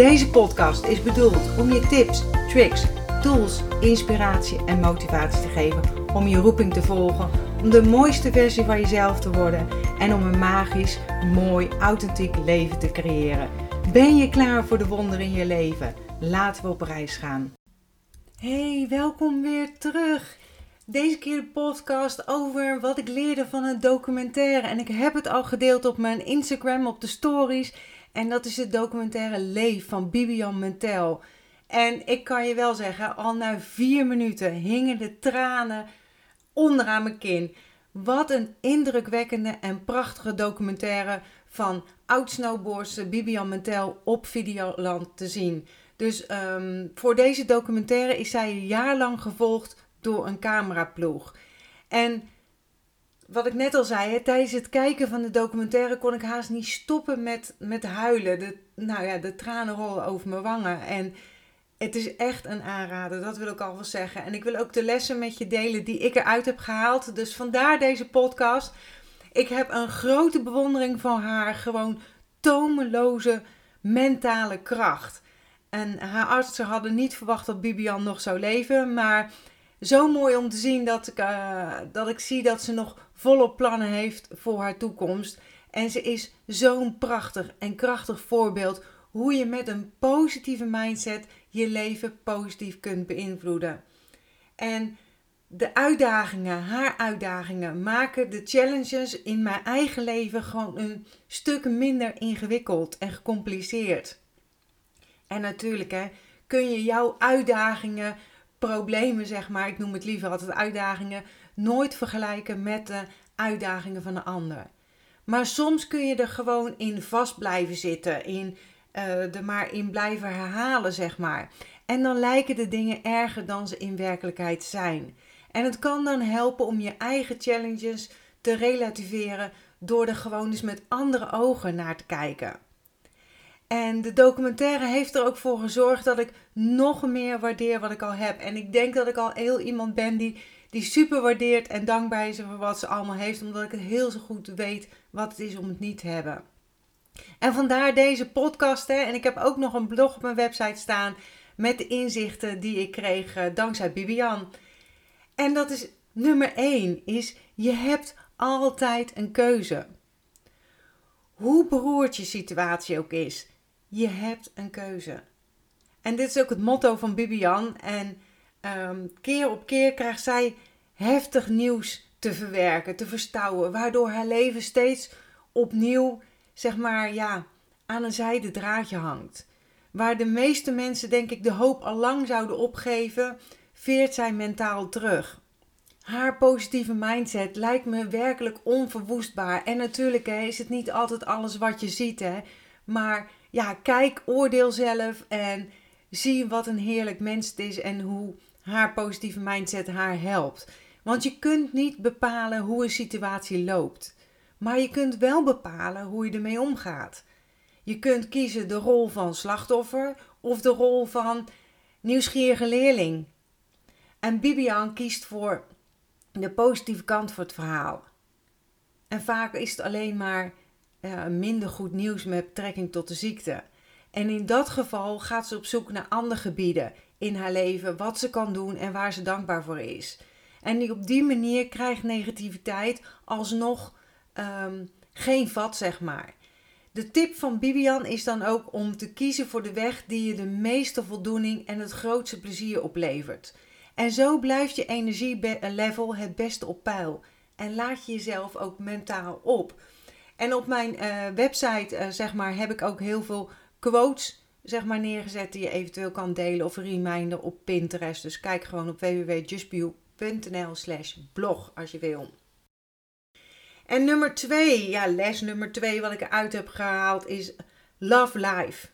Deze podcast is bedoeld om je tips, tricks, tools, inspiratie en motivatie te geven om je roeping te volgen, om de mooiste versie van jezelf te worden en om een magisch, mooi, authentiek leven te creëren. Ben je klaar voor de wonderen in je leven? Laten we op reis gaan. Hey, welkom weer terug. Deze keer de podcast over wat ik leerde van een documentaire. En ik heb het al gedeeld op mijn Instagram, op de stories. En dat is het documentaire Leef van Bibian Mentel. En ik kan je wel zeggen, al na vier minuten hingen de tranen onderaan mijn kin. Wat een indrukwekkende en prachtige documentaire van oud-snowboardster Bibian Mentel op Videoland te zien. Dus ehm, voor deze documentaire is zij een jaar lang gevolgd door een cameraploeg. En wat ik net al zei, hè, tijdens het kijken van de documentaire kon ik haast niet stoppen met, met huilen. De, nou ja, de tranen rollen over mijn wangen. En het is echt een aanrader, dat wil ik al wel zeggen. En ik wil ook de lessen met je delen die ik eruit heb gehaald. Dus vandaar deze podcast. Ik heb een grote bewondering van haar gewoon tomeloze mentale kracht. En haar artsen hadden niet verwacht dat Bibian nog zou leven. Maar zo mooi om te zien dat ik, uh, dat ik zie dat ze nog volop plannen heeft voor haar toekomst. En ze is zo'n prachtig en krachtig voorbeeld hoe je met een positieve mindset je leven positief kunt beïnvloeden. En de uitdagingen, haar uitdagingen, maken de challenges in mijn eigen leven gewoon een stuk minder ingewikkeld en gecompliceerd. En natuurlijk hè, kun je jouw uitdagingen, problemen zeg maar, ik noem het liever altijd uitdagingen, nooit vergelijken met de uitdagingen van een ander. Maar soms kun je er gewoon in vast blijven zitten, in uh, er maar in blijven herhalen, zeg maar. En dan lijken de dingen erger dan ze in werkelijkheid zijn. En het kan dan helpen om je eigen challenges te relativeren door er gewoon eens met andere ogen naar te kijken. En de documentaire heeft er ook voor gezorgd dat ik nog meer waardeer wat ik al heb. En ik denk dat ik al heel iemand ben die, die super waardeert en dankbaar is voor wat ze allemaal heeft, omdat ik het heel zo goed weet wat het is om het niet te hebben. En vandaar deze podcast. Hè. En ik heb ook nog een blog op mijn website staan met de inzichten die ik kreeg uh, dankzij Bibian. En dat is nummer 1 is je hebt altijd een keuze. Hoe beroerd je situatie ook is, je hebt een keuze. En dit is ook het motto van Bibian. En um, keer op keer krijgt zij heftig nieuws te verwerken, te verstouwen, waardoor haar leven steeds opnieuw zeg maar, ja, aan een zijde draadje hangt. Waar de meeste mensen, denk ik, de hoop al lang zouden opgeven, veert zij mentaal terug. Haar positieve mindset lijkt me werkelijk onverwoestbaar. En natuurlijk hè, is het niet altijd alles wat je ziet, hè. Maar ja, kijk, oordeel zelf en zie wat een heerlijk mens het is en hoe haar positieve mindset haar helpt. Want je kunt niet bepalen hoe een situatie loopt. Maar je kunt wel bepalen hoe je ermee omgaat. Je kunt kiezen de rol van slachtoffer of de rol van nieuwsgierige leerling. En Bibian kiest voor de positieve kant voor het verhaal. En vaak is het alleen maar uh, minder goed nieuws met betrekking tot de ziekte. En in dat geval gaat ze op zoek naar andere gebieden in haar leven, wat ze kan doen en waar ze dankbaar voor is. En op die manier krijgt negativiteit alsnog um, geen vat, zeg maar. De tip van Bibian is dan ook om te kiezen voor de weg die je de meeste voldoening en het grootste plezier oplevert. En zo blijft je energielevel het beste op peil. En laat je jezelf ook mentaal op. En op mijn uh, website uh, zeg maar, heb ik ook heel veel quotes zeg maar, neergezet die je eventueel kan delen. Of reminder op Pinterest. Dus kijk gewoon op www.justbio.nl slash blog als je wil. En nummer twee, ja, les nummer twee wat ik eruit heb gehaald is Love Life.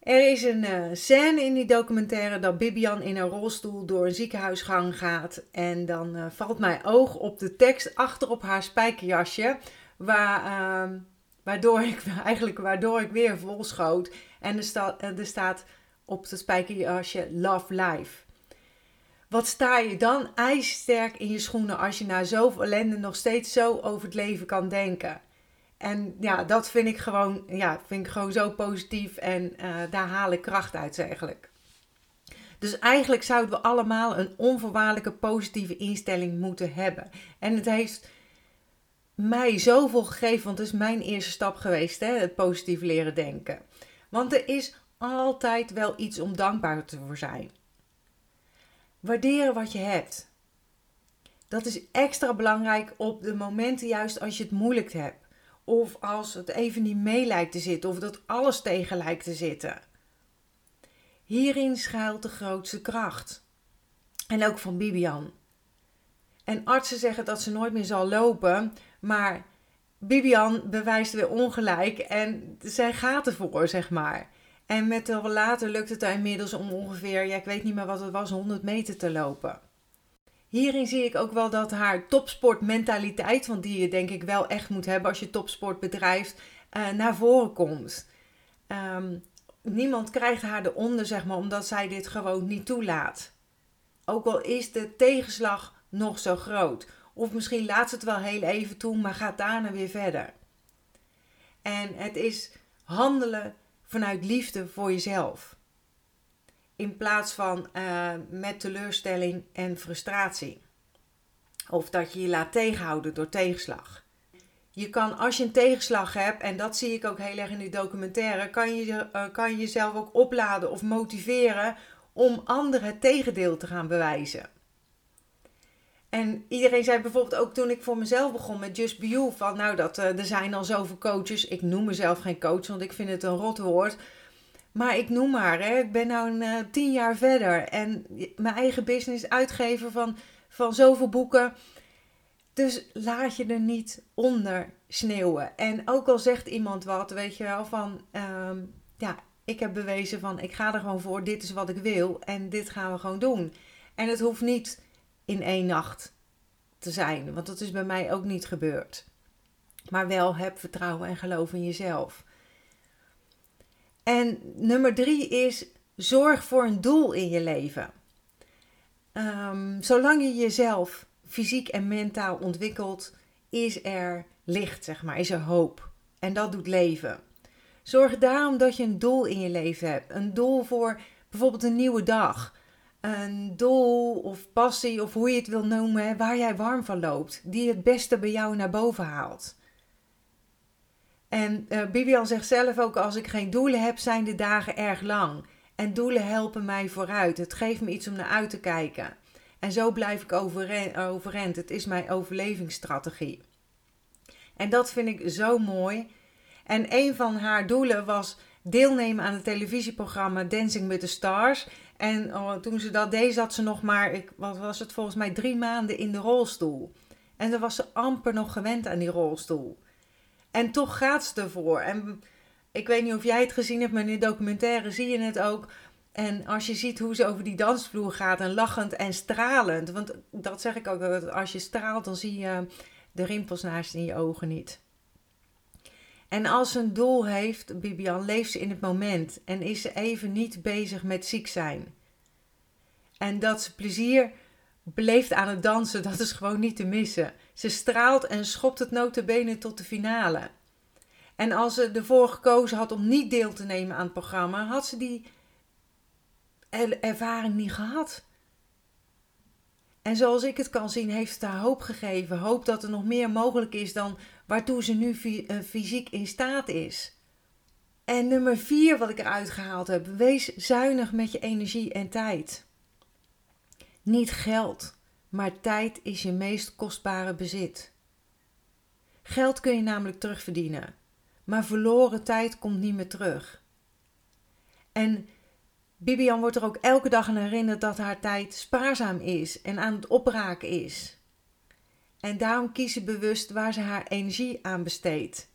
Er is een uh, scène in die documentaire dat Bibian in een rolstoel door een ziekenhuisgang gaat. En dan valt mijn oog op de tekst achter op haar spijkerjasje. Waar, uh, waardoor, ik, eigenlijk, waardoor ik weer vol schoot. En er, sta, er staat op de spijkerjasje Love Life. Wat sta je dan ijzersterk in je schoenen als je na zoveel ellende nog steeds zo over het leven kan denken? En ja, dat vind ik gewoon, ja, vind ik gewoon zo positief en uh, daar haal ik kracht uit eigenlijk. Dus eigenlijk zouden we allemaal een onvoorwaardelijke positieve instelling moeten hebben. En het heeft mij zoveel gegeven, want het is mijn eerste stap geweest, hè, het positief leren denken. Want er is altijd wel iets om dankbaar te voor zijn. Waarderen wat je hebt. Dat is extra belangrijk op de momenten juist als je het moeilijk hebt. Of als het even niet mee lijkt te zitten. Of dat alles tegen lijkt te zitten. Hierin schuilt de grootste kracht. En ook van Bibian. En artsen zeggen dat ze nooit meer zal lopen. Maar Bibian bewijst weer ongelijk. En zij gaat ervoor, zeg maar. En met de later lukt het haar inmiddels om ongeveer, ja, ik weet niet meer wat het was, 100 meter te lopen. Hierin zie ik ook wel dat haar topsportmentaliteit, want die je denk ik wel echt moet hebben als je topsport bedrijft, uh, naar voren komt. Um, niemand krijgt haar eronder, zeg maar, omdat zij dit gewoon niet toelaat. Ook al is de tegenslag nog zo groot. Of misschien laat ze het wel heel even toe, maar gaat daarna weer verder. En het is handelen vanuit liefde voor jezelf. In plaats van uh, met teleurstelling en frustratie. Of dat je je laat tegenhouden door tegenslag. Je kan, als je een tegenslag hebt, en dat zie ik ook heel erg in die documentaire, kan je, uh, kan je jezelf ook opladen of motiveren om anderen het tegendeel te gaan bewijzen. En iedereen zei bijvoorbeeld ook toen ik voor mezelf begon met Just Be You, van nou dat uh, er zijn al zoveel coaches. Ik noem mezelf geen coach, want ik vind het een rot woord. Maar ik noem maar, hè, ik ben een, uh, tien jaar verder en mijn eigen business uitgever van, van zoveel boeken. Dus laat je er niet onder sneeuwen. En ook al zegt iemand wat, weet je wel, van um, ja, ik heb bewezen van ik ga er gewoon voor, dit is wat ik wil en dit gaan we gewoon doen. En het hoeft niet in één nacht te zijn, want dat is bij mij ook niet gebeurd. Maar wel heb vertrouwen en geloof in jezelf. En nummer drie is zorg voor een doel in je leven. Um, zolang je jezelf fysiek en mentaal ontwikkelt, is er licht, zeg maar, is er hoop. En dat doet leven. Zorg daarom dat je een doel in je leven hebt. Een doel voor bijvoorbeeld een nieuwe dag. Een doel of passie of hoe je het wil noemen, waar jij warm van loopt. Die het beste bij jou naar boven haalt. En uh, Bibian zegt zelf ook: als ik geen doelen heb, zijn de dagen erg lang. En doelen helpen mij vooruit. Het geeft me iets om naar uit te kijken. En zo blijf ik overeind. Het is mijn overlevingsstrategie. En dat vind ik zo mooi. En een van haar doelen was deelnemen aan het televisieprogramma Dancing with the Stars. En oh, toen ze dat deed, zat ze nog maar, ik, wat was het volgens mij, drie maanden in de rolstoel. En dan was ze amper nog gewend aan die rolstoel. En toch gaat ze ervoor. En ik weet niet of jij het gezien hebt, maar in de documentaire zie je het ook. En als je ziet hoe ze over die dansvloer gaat en lachend en stralend. Want dat zeg ik ook, als je straalt dan zie je de rimpels naast in je ogen niet. En als ze een doel heeft, Bibian, leeft ze in het moment en is ze even niet bezig met ziek zijn. En dat ze plezier beleeft aan het dansen, dat is gewoon niet te missen. Ze straalt en schopt het notabene tot de finale. En als ze ervoor gekozen had om niet deel te nemen aan het programma, had ze die ervaring niet gehad. En zoals ik het kan zien, heeft het haar hoop gegeven. Hoop dat er nog meer mogelijk is dan waartoe ze nu eh, fysiek in staat is. En nummer vier wat ik eruit gehaald heb: wees zuinig met je energie en tijd. Niet geld, maar tijd is je meest kostbare bezit. Geld kun je namelijk terugverdienen, maar verloren tijd komt niet meer terug. En Bibian wordt er ook elke dag aan herinnerd dat haar tijd spaarzaam is en aan het opraken is. En daarom kiest ze bewust waar ze haar energie aan besteedt.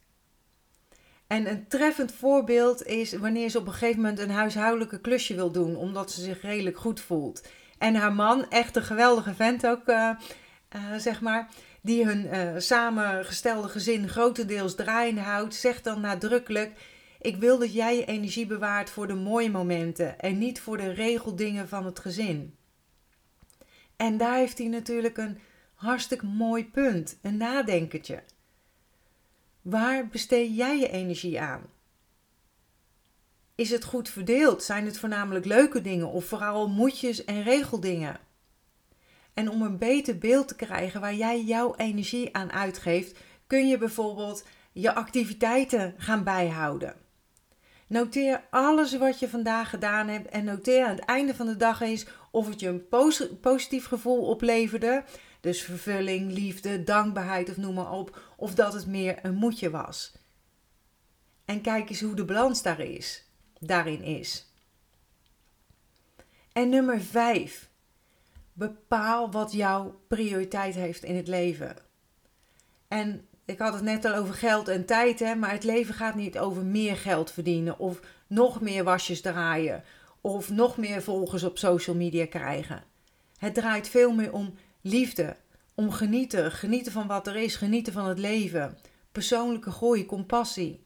En een treffend voorbeeld is wanneer ze op een gegeven moment een huishoudelijke klusje wil doen, omdat ze zich redelijk goed voelt. En haar man, echt een geweldige vent ook, uh, zeg maar, die hun uh, samengestelde gezin grotendeels draaiende houdt, zegt dan nadrukkelijk: Ik wil dat jij je energie bewaart voor de mooie momenten en niet voor de regeldingen van het gezin. En daar heeft hij natuurlijk een hartstikke mooi punt, een nadenkertje. Waar besteed jij je energie aan? Is het goed verdeeld? Zijn het voornamelijk leuke dingen of vooral moedjes en regeldingen? En om een beter beeld te krijgen waar jij jouw energie aan uitgeeft, kun je bijvoorbeeld je activiteiten gaan bijhouden. Noteer alles wat je vandaag gedaan hebt en noteer aan het einde van de dag eens of het je een positief gevoel opleverde. Dus vervulling, liefde, dankbaarheid of noem maar op. Of dat het meer een moedje was. En kijk eens hoe de balans daar is, daarin is. En nummer 5. Bepaal wat jouw prioriteit heeft in het leven. En ik had het net al over geld en tijd, hè, maar het leven gaat niet over meer geld verdienen of nog meer wasjes draaien of nog meer volgers op social media krijgen. Het draait veel meer om liefde, om genieten, genieten van wat er is, genieten van het leven, persoonlijke groei, compassie.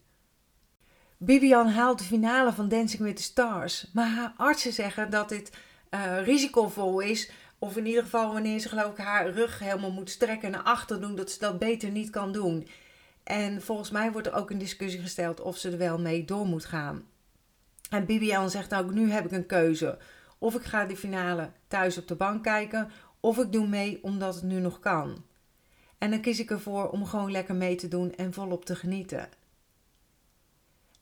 Bibian haalt de finale van Dancing with the Stars, maar haar artsen zeggen dat dit uh, risicovol is of in ieder geval wanneer ze geloof ik haar rug helemaal moet strekken naar achter doen, dat ze dat beter niet kan doen. En volgens mij wordt er ook een discussie gesteld of ze er wel mee door moet gaan. En Bibian zegt ook, nu heb ik een keuze. Of ik ga de finale thuis op de bank kijken, of ik doe mee omdat het nu nog kan. En dan kies ik ervoor om gewoon lekker mee te doen en volop te genieten.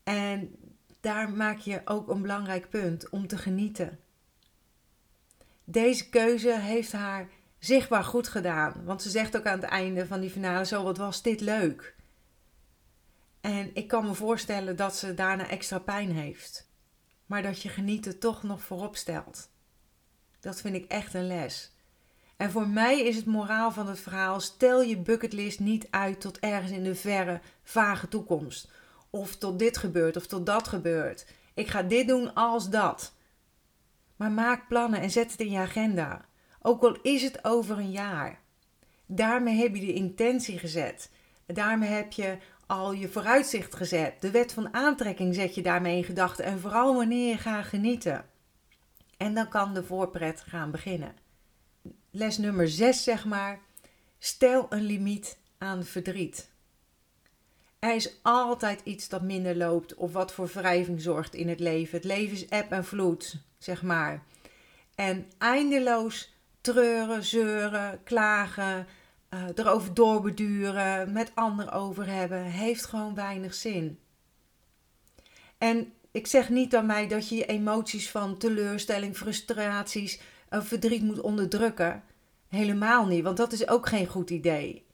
En daar maak je ook een belangrijk punt om te genieten. Deze keuze heeft haar zichtbaar goed gedaan. Want ze zegt ook aan het einde van die finale zo, wat was dit leuk. En ik kan me voorstellen dat ze daarna extra pijn heeft. Maar dat je genieten toch nog voorop stelt. Dat vind ik echt een les. En voor mij is het moraal van het verhaal: stel je bucketlist niet uit tot ergens in de verre, vage toekomst. Of tot dit gebeurt of tot dat gebeurt. Ik ga dit doen als dat. Maar maak plannen en zet het in je agenda. Ook al is het over een jaar. Daarmee heb je de intentie gezet. Daarmee heb je al je vooruitzicht gezet. De wet van aantrekking zet je daarmee in gedachten. En vooral wanneer je gaat genieten. En dan kan de voorpret gaan beginnen. Les nummer 6, zeg maar. Stel een limiet aan verdriet. Er is altijd iets dat minder loopt of wat voor wrijving zorgt in het leven. Het leven is eb en vloed zeg maar. En eindeloos treuren, zeuren, klagen, uh, erover doorbeduren, met anderen over hebben, heeft gewoon weinig zin. En ik zeg niet aan mij dat je je emoties van teleurstelling, frustraties, uh, verdriet moet onderdrukken. Helemaal niet, want dat is ook geen goed idee.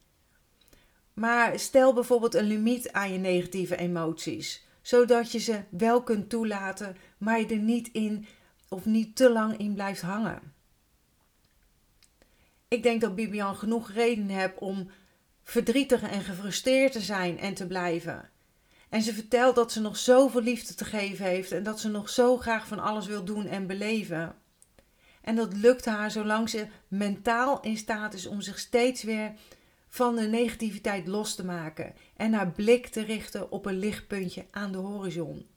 Maar stel bijvoorbeeld een limiet aan je negatieve emoties, zodat je ze wel kunt toelaten, maar je er niet in of niet te lang in blijft hangen. Ik denk dat Bibian genoeg reden heeft om verdrietig en gefrustreerd te zijn en te blijven. En ze vertelt dat ze nog zoveel liefde te geven heeft en dat ze nog zo graag van alles wil doen en beleven. En dat lukt haar zolang ze mentaal in staat is om zich steeds weer van de negativiteit los te maken en haar blik te richten op een lichtpuntje aan de horizon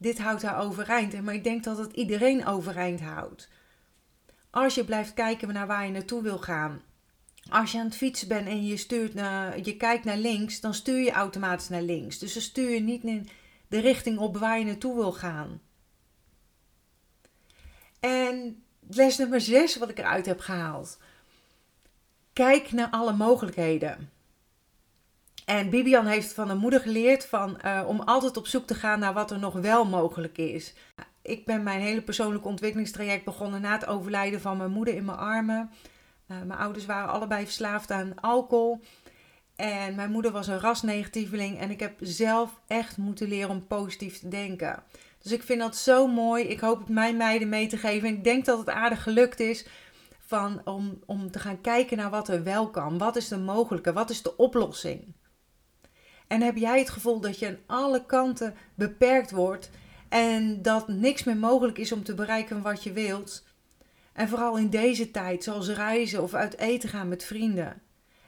dit houdt haar overeind. Maar ik denk dat het iedereen overeind houdt. Als je blijft kijken naar waar je naartoe wil gaan. Als je aan het fietsen bent en je, stuurt naar, je kijkt naar links, dan stuur je automatisch naar links. Dus dan stuur je niet in de richting op waar je naartoe wil gaan. En les nummer 6 wat ik eruit heb gehaald. Kijk naar alle mogelijkheden. En Bibian heeft van een moeder geleerd van, uh, om altijd op zoek te gaan naar wat er nog wel mogelijk is. Ik ben mijn hele persoonlijke ontwikkelingstraject begonnen na het overlijden van mijn moeder in mijn armen. Uh, mijn ouders waren allebei verslaafd aan alcohol. En mijn moeder was een rasnegatieveling. En ik heb zelf echt moeten leren om positief te denken. Dus ik vind dat zo mooi. Ik hoop het mijn meiden mee te geven. En ik denk dat het aardig gelukt is. Van om, om te gaan kijken naar wat er wel kan. Wat is de mogelijke? Wat is de oplossing? En heb jij het gevoel dat je aan alle kanten beperkt wordt en dat niks meer mogelijk is om te bereiken wat je wilt? En vooral in deze tijd, zoals reizen of uit eten gaan met vrienden.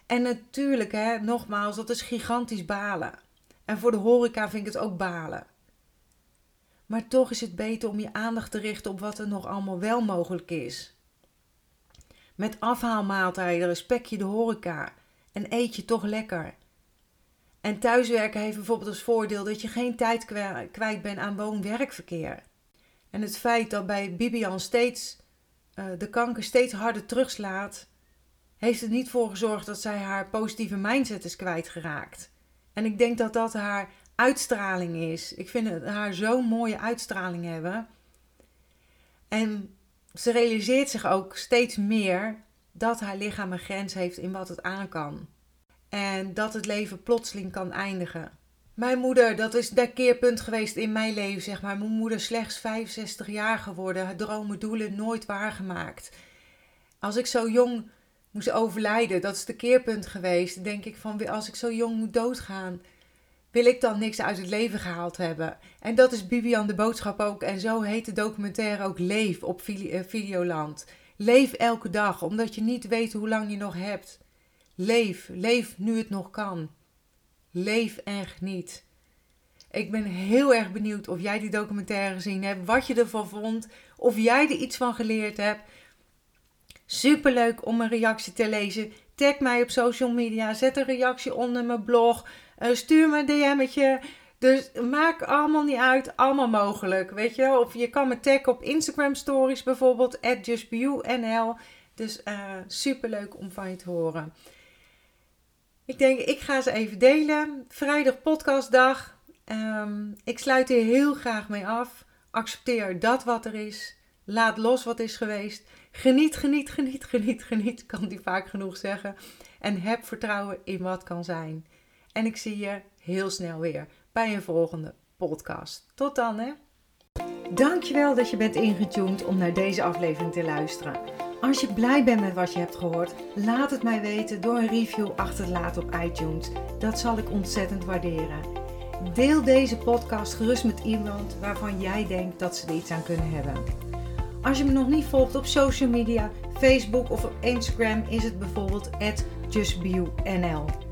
En natuurlijk, hè, nogmaals, dat is gigantisch balen. En voor de horeca vind ik het ook balen. Maar toch is het beter om je aandacht te richten op wat er nog allemaal wel mogelijk is. Met afhaalmaaltijden respect je de horeca en eet je toch lekker. En thuiswerken heeft bijvoorbeeld als voordeel dat je geen tijd kwijt bent aan woon-werkverkeer. En het feit dat bij Bibian steeds uh, de kanker steeds harder terugslaat, heeft er niet voor gezorgd dat zij haar positieve mindset is kwijtgeraakt. En ik denk dat dat haar uitstraling is. Ik vind haar zo'n mooie uitstraling hebben. En ze realiseert zich ook steeds meer dat haar lichaam een grens heeft in wat het aan kan. En dat het leven plotseling kan eindigen. Mijn moeder, dat is dat keerpunt geweest in mijn leven, zeg maar. Mijn moeder slechts 65 jaar geworden, haar dromen, doelen nooit waargemaakt. Als ik zo jong moest overlijden, dat is de keerpunt geweest. Denk ik van, als ik zo jong moet doodgaan, wil ik dan niks uit het leven gehaald hebben. En dat is Bibian de boodschap ook. En zo heet de documentaire ook Leef op eh, Videoland. Leef elke dag, omdat je niet weet hoe lang je nog hebt. Leef, leef nu het nog kan. Leef en geniet. Ik ben heel erg benieuwd of jij die documentaire gezien hebt, wat je ervan vond, of jij er iets van geleerd hebt. Superleuk om een reactie te lezen. Tag mij op social media, zet een reactie onder mijn blog, stuur me een DM'tje. Dus maak allemaal niet uit, allemaal mogelijk, weet je. Of je kan me taggen op Instagram stories bijvoorbeeld, at. Dus uh, superleuk om van je te horen. Ik denk, ik ga ze even delen. Vrijdag podcastdag. Um, ik sluit hier heel graag mee af. Accepteer dat wat er is. Laat los wat is geweest. Geniet, geniet, geniet, geniet, geniet. Kan die vaak genoeg zeggen. En heb vertrouwen in wat kan zijn. En ik zie je heel snel weer bij een volgende podcast. Tot dan hè. Dankjewel dat je bent ingetuned om naar deze aflevering te luisteren. Als je blij bent met wat je hebt gehoord, laat het mij weten door een review achter te laten op iTunes. Dat zal ik ontzettend waarderen. Deel deze podcast gerust met iemand waarvan jij denkt dat ze er iets aan kunnen hebben. Als je me nog niet volgt op social media, Facebook of op Instagram is het bijvoorbeeld justbionl.